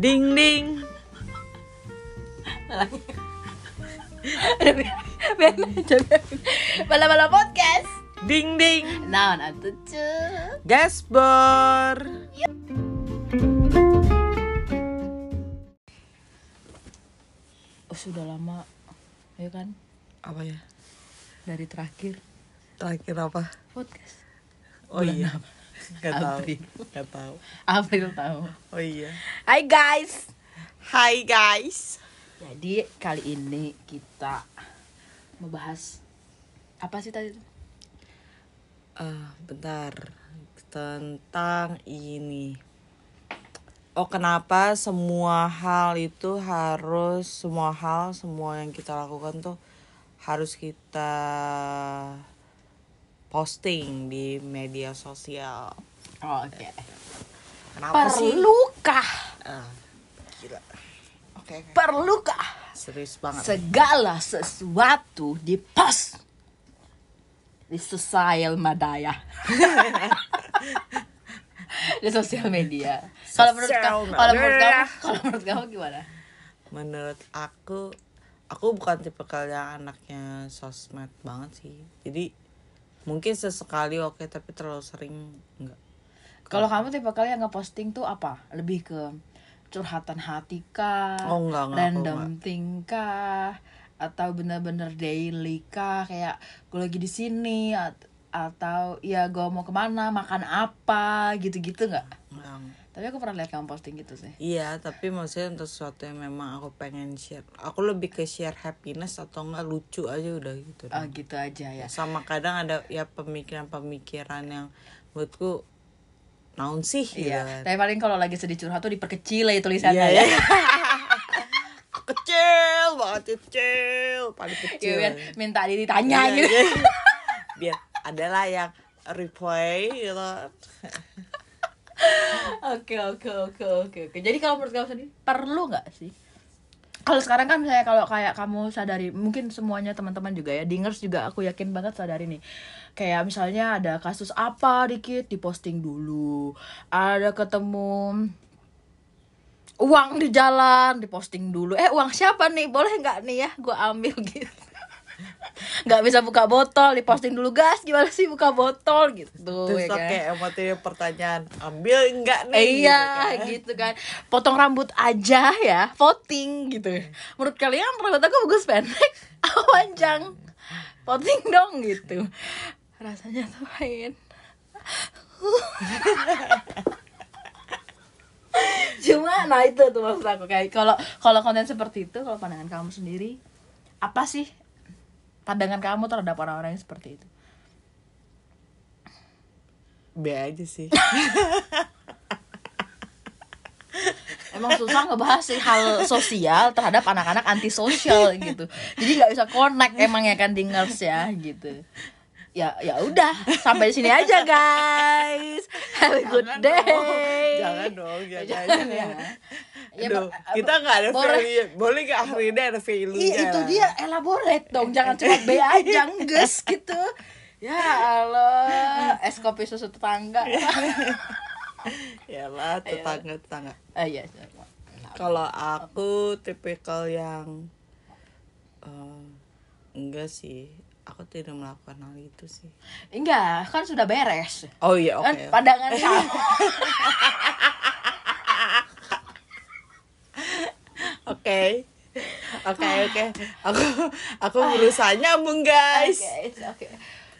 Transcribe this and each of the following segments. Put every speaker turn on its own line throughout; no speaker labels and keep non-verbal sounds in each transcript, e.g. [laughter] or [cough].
Ding ding.
Bala-bala podcast.
Ding ding.
Naon atuh cu.
Gasbor.
Oh, sudah lama. Ya kan?
Apa ya?
Dari terakhir
Terakhir apa?
podcast.
Oh
Bulan
iya.
apa?
Gak tahu. Gak tahu.
April tahu.
Oh iya.
Hai guys.
Hai guys.
Jadi kali ini kita membahas apa sih tadi?
Eh, bentar. Tentang ini. Oh, kenapa semua hal itu harus semua hal, semua yang kita lakukan tuh harus kita posting di media sosial.
Oh, Oke.
Kenapa sih?
Perlukah?
Ah, gila. Oke, oke.
Perlukah
Serius banget.
segala sesuatu di post di sosial media? [laughs] di sosial media. Kalau menurut kamu, kalau menurut kamu, kalau menurut kamu gimana?
Menurut aku, aku bukan tipe yang anaknya sosmed banget sih. Jadi mungkin sesekali oke, tapi terlalu sering enggak.
Kalau kamu tipe kali yang ngeposting tuh apa? Lebih ke curhatan hati kah?
Oh, enggak, enggak,
Random thing kah? Atau bener-bener daily kah? Kayak gue lagi di sini atau ya gue mau ke mana makan apa gitu-gitu nggak? Tapi aku pernah lihat kamu posting gitu sih.
Iya, tapi maksudnya untuk sesuatu yang memang aku pengen share. Aku lebih ke share happiness atau enggak lucu aja udah gitu.
Oh gitu aja ya.
Sama kadang ada ya pemikiran-pemikiran yang menurutku naon sih gitu
Iya.
kan.
Tapi paling kalau lagi sedih curhat tuh diperkecil ya tulisannya
Iya,
ya.
iya. [laughs] kecil banget kecil paling
Ya,
kecil
biar minta ditanya
Iya,
gitu.
iya. biar adalah yang reply gitu.
Oke oke oke oke oke. Jadi kalau menurut kamu sendiri perlu nggak sih? Kalau sekarang kan saya kalau kayak kamu sadari mungkin semuanya teman-teman juga ya dingers juga aku yakin banget sadari nih. Kayak misalnya ada kasus apa dikit diposting dulu. Ada ketemu uang di jalan diposting dulu. Eh uang siapa nih? Boleh nggak nih ya gue ambil [laughs] gitu nggak bisa buka botol diposting dulu gas gimana sih buka botol? Gitu
terus
ya kan?
kayak emosi pertanyaan ambil enggak nih?
Eh, iya
gitu kan.
gitu kan. Potong rambut aja ya voting gitu. Menurut kalian rambut aku bagus pendek [laughs] apa panjang voting dong gitu. Rasanya tuh main. [laughs] Cuma nah itu tuh maksud aku kayak kalau kalau konten seperti itu kalau pandangan kamu sendiri apa sih pandangan kamu terhadap orang-orang yang seperti itu?
B aja sih.
Emang susah ngebahas sih hal sosial terhadap anak-anak antisosial gitu. Jadi nggak bisa connect emang ya kan dingers ya gitu ya ya udah sampai di sini aja guys. Have a good
Jangan
day.
Dong, jangan dong jangan,
Jangan. ya. Ya,
Aduh,
Pak,
kita nggak ada
boleh.
value. Boleh nggak Afrida ada value
Iya itu dia elaborate dong. Jangan cuma B aja [laughs] guys gitu. Ya Allah es kopi susu tetangga. [laughs]
Ya lah tetangga tetangga.
Ah iya
Kalau aku tipikal yang eh, enggak sih, aku tidak melakukan hal itu sih.
enggak kan sudah beres
Oh iya oke.
kan pandangan kamu
Oke. Oke oke. Aku aku berusaha nyambung guys.
Oke, oke.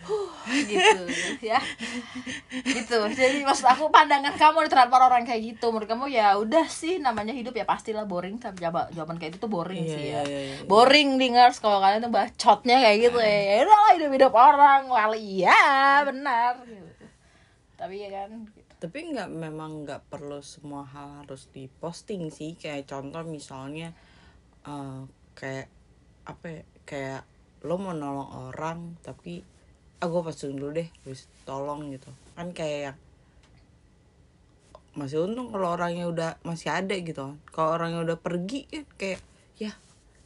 Huh, gitu ya. Gitu. Jadi maksud aku pandangan kamu terhadap orang kayak gitu. Menurut kamu ya udah sih namanya hidup ya pastilah boring tapi jawab jawaban kayak itu tuh boring
Iya,
sih
iya,
ya.
iya, iya.
Boring dingers kalau kalian tuh bacotnya kayak gitu ya. Ya udah lah hidup-hidup orang. Wal iya, benar gitu. Tapi ya kan gitu.
Tapi nggak memang nggak perlu semua hal harus diposting sih. Kayak contoh misalnya eh, kayak apa ya? Kayak lo mau nolong orang tapi aku posting dulu deh, terus tolong gitu. Kan kayak yang masih untung kalau orangnya udah masih ada gitu kan kalau orangnya udah pergi kan kayak ya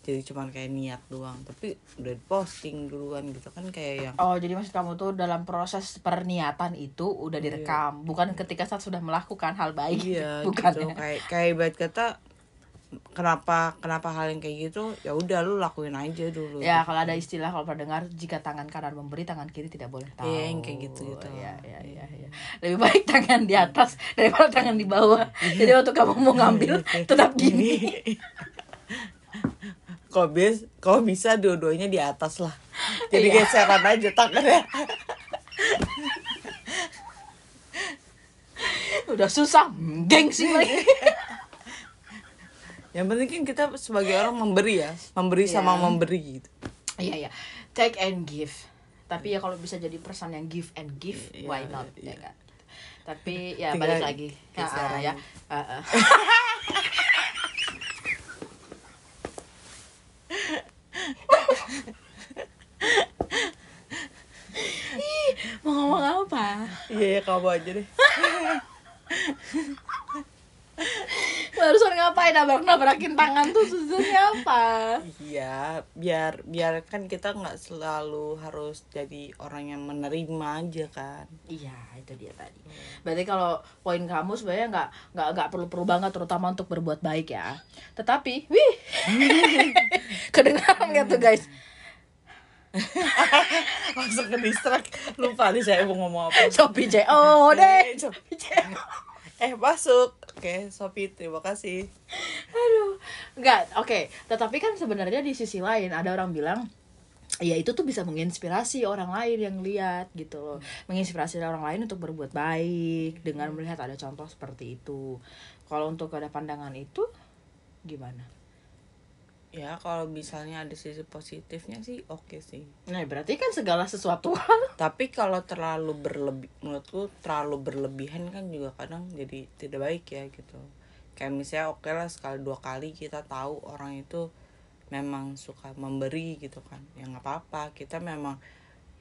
jadi cuman kayak niat doang tapi udah posting duluan gitu kan kayak yang
Oh, jadi maksud kamu tuh dalam proses perniatan itu udah direkam, bukan ketika saat sudah melakukan hal baik.
iya [laughs]
bukan.
gitu
ya?
kayak kayak ibarat kata kenapa kenapa hal yang kayak gitu ya udah lu lakuin aja dulu
Ya, kalau ada istilah kalau pernah dengar jika tangan kanan memberi, tangan kiri tidak boleh tahu.
Iya, yang kayak gitu-gitu.
Ya, ya, ya, ya. Lebih baik tangan di atas daripada tangan di bawah. Jadi waktu kamu mau ngambil tetap gini.
kalau bis kalau bisa dua-duanya di atas lah jadi
Iya.
geseran aja tangannya
Udah susah, gengsi lagi. [laughs]
yang penting kan kita sebagai orang memberi ya memberi sama
Iya.
memberi gitu
Iya, iya. Take and give. Tapi ya kalau bisa jadi person yang give and give,
Iya,
why not?
iya.
Ya kan? Tapi ya
Tinggal
balik lagi. Ya, ya. Ah, ah. Ih, mau ngomong apa?
iya ya kamu aja deh [laughs]
Barusan ngapain nabrak-nabrakin tangan tuh susahnya apa?
iya biar biar kan kita nggak selalu harus jadi orang yang menerima aja kan
Iya, itu dia tadi. Berarti kalau poin kamu sebenarnya nggak nggak nggak perlu-perlu banget, terutama untuk berbuat baik ya. Tetapi, wih, [laughs] kedengaran nggak tuh guys? [laughs]
langsung ke distract lupa nih saya mau ngomong apa
Shopee CO deh.
Eh, Shopee CO. eh masuk. Oke Sophie terima kasih.
Aduh, nggak. Oke, tetapi kan sebenarnya di sisi lain ada orang bilang ya itu tuh bisa menginspirasi orang lain yang lihat gitu loh. Menginspirasi orang lain untuk berbuat baik dengan melihat ada contoh seperti itu. Kalau untuk ada pandangan itu gimana
ya kalau misalnya ada sisi positifnya sih oke sih.
Nah, berarti kan segala sesuatu [laughs]
tapi kalau terlalu berlebih menurutku terlalu berlebihan kan juga kadang jadi tidak baik ya gitu. Kayak misalnya oke lah sekali dua kali kita tahu orang itu memang suka memberi gitu kan. Ya nggak apa-apa. Kita memang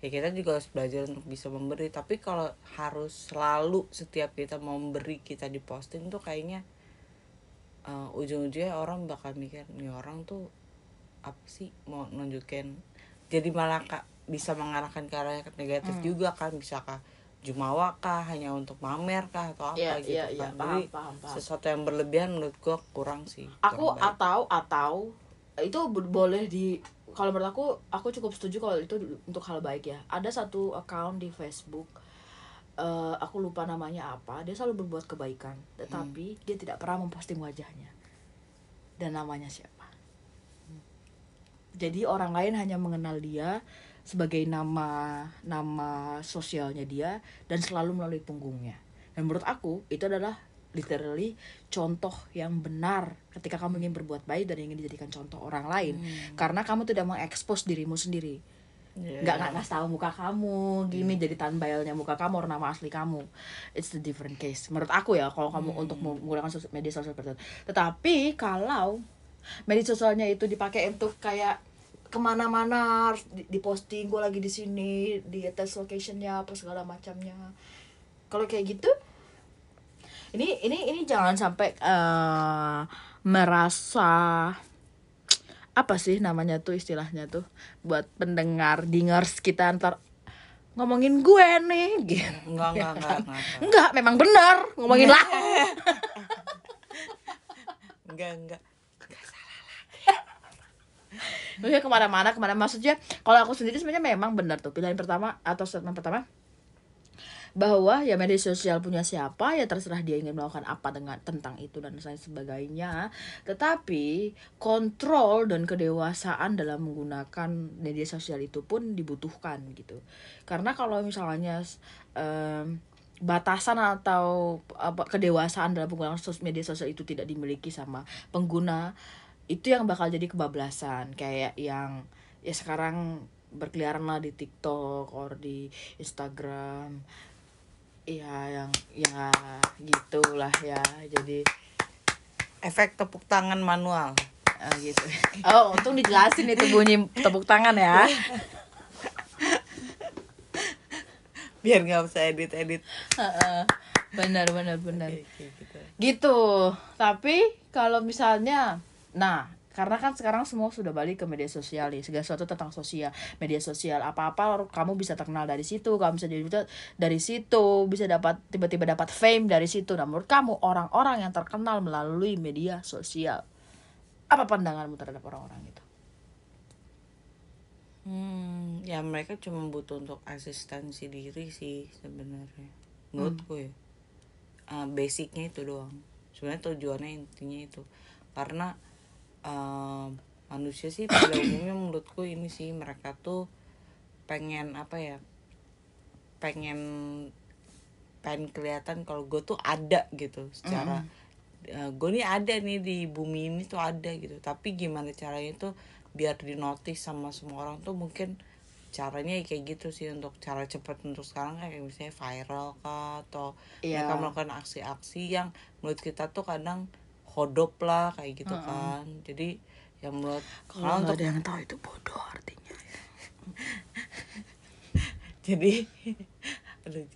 ya kita juga harus belajar untuk bisa memberi. Tapi kalau harus selalu setiap kita mau memberi kita diposting tuh kayaknya eh, ujung-ujungnya orang bakal mikir nih orang tuh apa sih mau nunjukin jadi malah kak bisa mengarahkan ke arah negatif
Hmm.
juga kan bisakah jumawa kah hanya untuk mamer kah atau apa
Iya,
gitu
iya,
kan jadi
paham, paham, paham.
sesuatu yang berlebihan menurut gua kurang sih
aku
kurang baik.
atau atau itu bo- boleh di kalau menurut aku aku cukup setuju kalau itu untuk hal baik ya ada satu account di Facebook eh, aku lupa namanya apa dia selalu berbuat kebaikan. Tetapi dia tidak pernah memposting wajahnya. Dan namanya siapa. Jadi orang lain hanya mengenal dia sebagai nama nama sosialnya dia dan selalu melalui punggungnya. Dan menurut aku itu adalah literally contoh yang benar ketika kamu ingin berbuat baik dan ingin dijadikan contoh orang lain. Karena kamu tidak mengekspos dirimu sendiri
Iya,
nggak
iya.
nggak ngasih tahu muka kamu gini jadi thumbnailnya muka kamu nama asli kamu. It's the different case. Menurut aku ya kalau kamu untuk menggunakan media sosial seperti itu. Tetapi kalau media sosialnya itu dipakai untuk kayak ke mana-mana harus di, diposting gue lagi di sini di test locationnya apa segala macamnya. Kalau kayak gitu ini ini ini jangan sampai eh, merasa apa sih namanya tuh istilahnya tuh? Buat pendengar dingers kita ntar ngomongin gue nih gitu.
Enggak enggak enggak enggak
enggak. Memang benar ngomongin lah. [laughs]
Enggak enggak.
Maksudnya ke mana-mana ke mana maksudnya kalau aku sendiri sebenarnya memang benar tuh. Pilihan pertama atau statement pertama bahwa ya media sosial punya siapa ya terserah dia ingin melakukan apa dengan tentang itu dan lain sebagainya. Tetapi kontrol dan kedewasaan dalam menggunakan media sosial itu pun dibutuhkan gitu. Karena kalau misalnya em, batasan atau apa kedewasaan dalam penggunaan media sosial itu tidak dimiliki sama pengguna itu yang bakal jadi kebablasan. Kayak yang ya sekarang berkeliaran lah di TikTok or di Instagram ya yang ya gitulah ya. Jadi
efek tepuk tangan manual.
Eh, gitu. [laughs] Oh untung dijelasin itu bunyi tepuk tangan ya.
Biar nggak usah edit edit
Heeh. benar benar benar.
Kayak kayak gitu.
Gitu. Tapi kalau misalnya nah karena kan sekarang semua sudah balik ke media sosial nih segala sesuatu tentang sosial media sosial apa-apa kamu bisa terkenal dari situ kamu bisa jadi dari situ bisa dapat tiba-tiba dapat fame dari situ. Nah menurut kamu orang-orang yang terkenal melalui media sosial apa pandanganmu terhadap orang-orang itu?
Hmm ya mereka cuma butuh untuk asistensi diri sih sebenarnya. Menurutku ya. Uh, basicnya itu doang. Sebenarnya tujuannya intinya itu. Karena uh, manusia sih pada umumnya menurutku ini sih mereka tuh pengen apa ya pengen pengen kelihatan kalau gue tuh ada gitu. Secara mm uh, gue nih ada nih di bumi ini tuh ada gitu. Tapi gimana caranya tuh biar di notice sama semua orang tuh mungkin caranya kayak gitu sih untuk cara cepat untuk sekarang kayak misalnya viral kah atau yeah. mereka melakukan aksi-aksi yang menurut kita tuh kadang hodop lah kayak gitu uh -uh. kan. Jadi yang menurut
kalau untuk ada yang tahu itu bodoh artinya. [laughs]
Jadi [laughs] aduh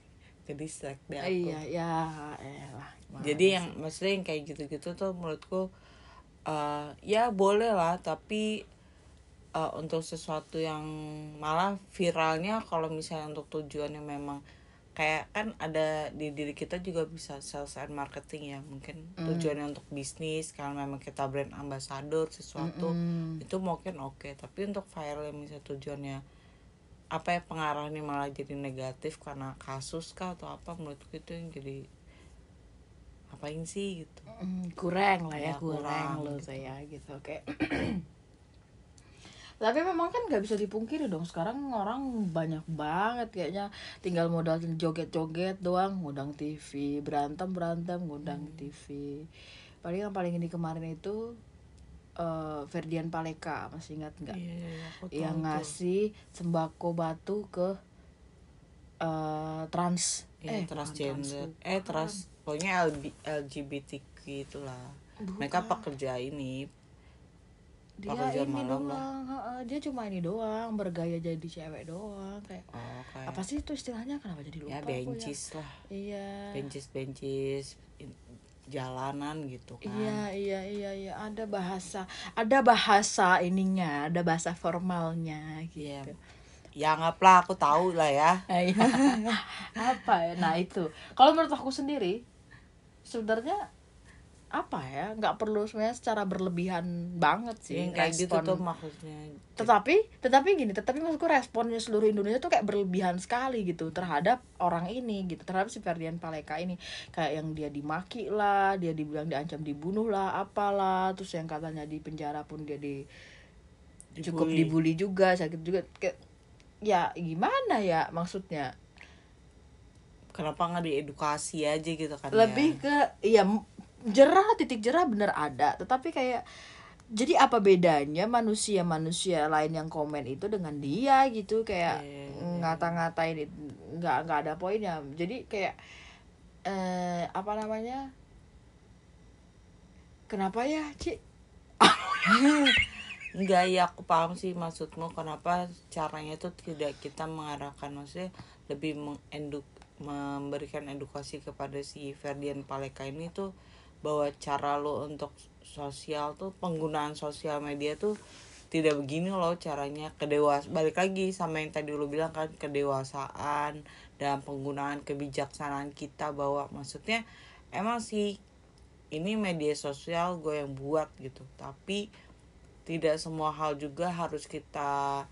jadi selek deh aku.
Iya ya elah
jadi yang maksudnya yang kayak gitu-gitu tuh menurutku uh, ya boleh lah tapi uh, untuk sesuatu yang malah viralnya kalau misalnya untuk tujuan yang memang kayak kan ada di diri kita juga bisa sales and marketing ya mungkin mm. tujuannya untuk bisnis kalau memang kita brand ambassador sesuatu mm -mm. itu mungkin oke okay. tapi untuk viral yang misalnya tujuannya apa ya pengaruhnya malah jadi negatif karena kasus kah atau apa menurutku itu yang jadi apain sih gitu
mm, kurang lah ya, ya kurang, kurang loh gitu. saya gitu oke okay. Tapi memang kan nggak bisa dipungkiri dong sekarang orang banyak banget kayaknya. Tinggal modal joget-joget doang ngundang TV berantem berantem ngundang hmm. TV paling yang paling ini kemarin itu uh, Ferdian Paleka masih ingat nggak?
Yeah,
yang ngasih sembako batu ke uh, trans.
Yeah, eh transgender. trans, eh trans. Pokoknya LGBTQ itulah. Bukan. mereka pekerja ini
dia ini malam doang lah. dia cuma ini doang bergaya jadi cewek doang kayak oh, kayak apa sih itu istilahnya? Kenapa jadi lupa
ya bencis ya. lah.
Iya.
Bencis bencis jalanan gitu kan.
Iya iya iya iya. Ada bahasa ada bahasa ininya ada bahasa formalnya gitu. Yeah.
ya anggaplah aku tahu lah ya. [laughs]
Iya. apa ya? Nah itu. Kalau menurut aku sendiri sebenarnya apa ya nggak perlu sebenarnya secara berlebihan banget sih
yang kayak gitu tuh maksudnya
tetapi tetapi gini tetapi maksudku responnya seluruh Indonesia tuh kayak berlebihan sekali gitu terhadap orang ini gitu terhadap si Ferdian Paleka ini kayak yang dia dimaki lah dia dibilang diancam dibunuh lah apalah terus yang katanya di penjara pun dia di dibully. cukup dibully juga sakit juga kayak ya gimana ya maksudnya
kenapa nggak diedukasi aja gitu kan
lebih ya? ke ya jerah titik jerah bener ada tetapi kayak jadi apa bedanya manusia-manusia lain yang komen itu dengan dia gitu kayak yeah. Iya, iya. ngata-ngatain nggak nggak ada poinnya jadi kayak eh, apa namanya kenapa ya Ci [laughs]
Enggak ya aku paham sih maksudmu kenapa caranya itu tidak kita mengarahkan maksudnya lebih mengeduk memberikan edukasi kepada si Ferdian Paleka ini tuh bahwa cara lo untuk sosial tuh penggunaan sosial media tuh tidak begini loh caranya kedewas balik lagi sama yang tadi lo bilang kan kedewasaan dan penggunaan kebijaksanaan kita bahwa maksudnya emang sih ini media sosial gue yang buat gitu tapi tidak semua hal juga harus kita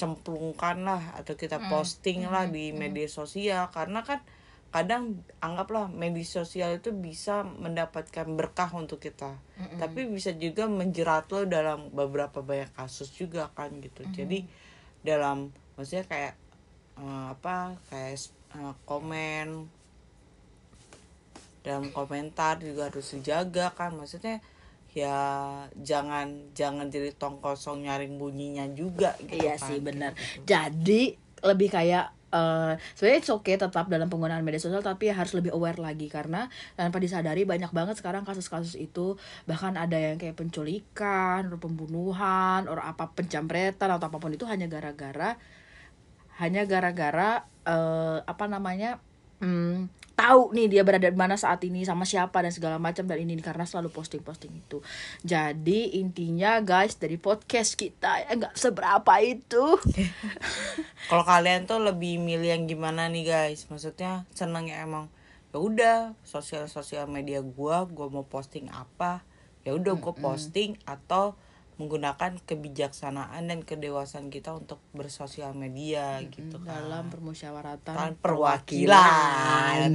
cemplungkan lah atau kita hmm. posting lah hmm. di hmm. media sosial karena kan kadang anggaplah media sosial itu bisa mendapatkan berkah untuk kita mm -hmm. tapi bisa juga menjerat lo dalam beberapa banyak kasus juga kan gitu mm -hmm. jadi dalam maksudnya kayak uh, apa kayak uh, komen dalam komentar juga harus dijaga kan maksudnya ya jangan jangan jadi tong kosong nyaring bunyinya juga
gitu iya kan, sih benar gitu. jadi lebih kayak uh, sebenarnya it's okay tetap dalam penggunaan media sosial tapi harus lebih aware lagi. Karena tanpa disadari banyak banget sekarang kasus-kasus itu. Bahkan ada yang kayak penculikan atau pembunuhan atau apa pencampretan atau apa pun itu hanya gara-gara hanya gara-gara uh, apa namanya hmm, tahu nih dia berada di mana saat ini sama siapa dan segala macam dan ini karena selalu posting-posting itu. Jadi intinya guys dari podcast kita ya nggak seberapa itu. [laughs]
kalau kalian tuh lebih milih yang gimana nih guys maksudnya seneng ya emang ya udah sosial sosial media gua gua mau posting apa ya udah gua posting atau menggunakan kebijaksanaan dan kedewasaan kita untuk bersosial media gitu kan
dalam permusyawaratan
Kan perwakilan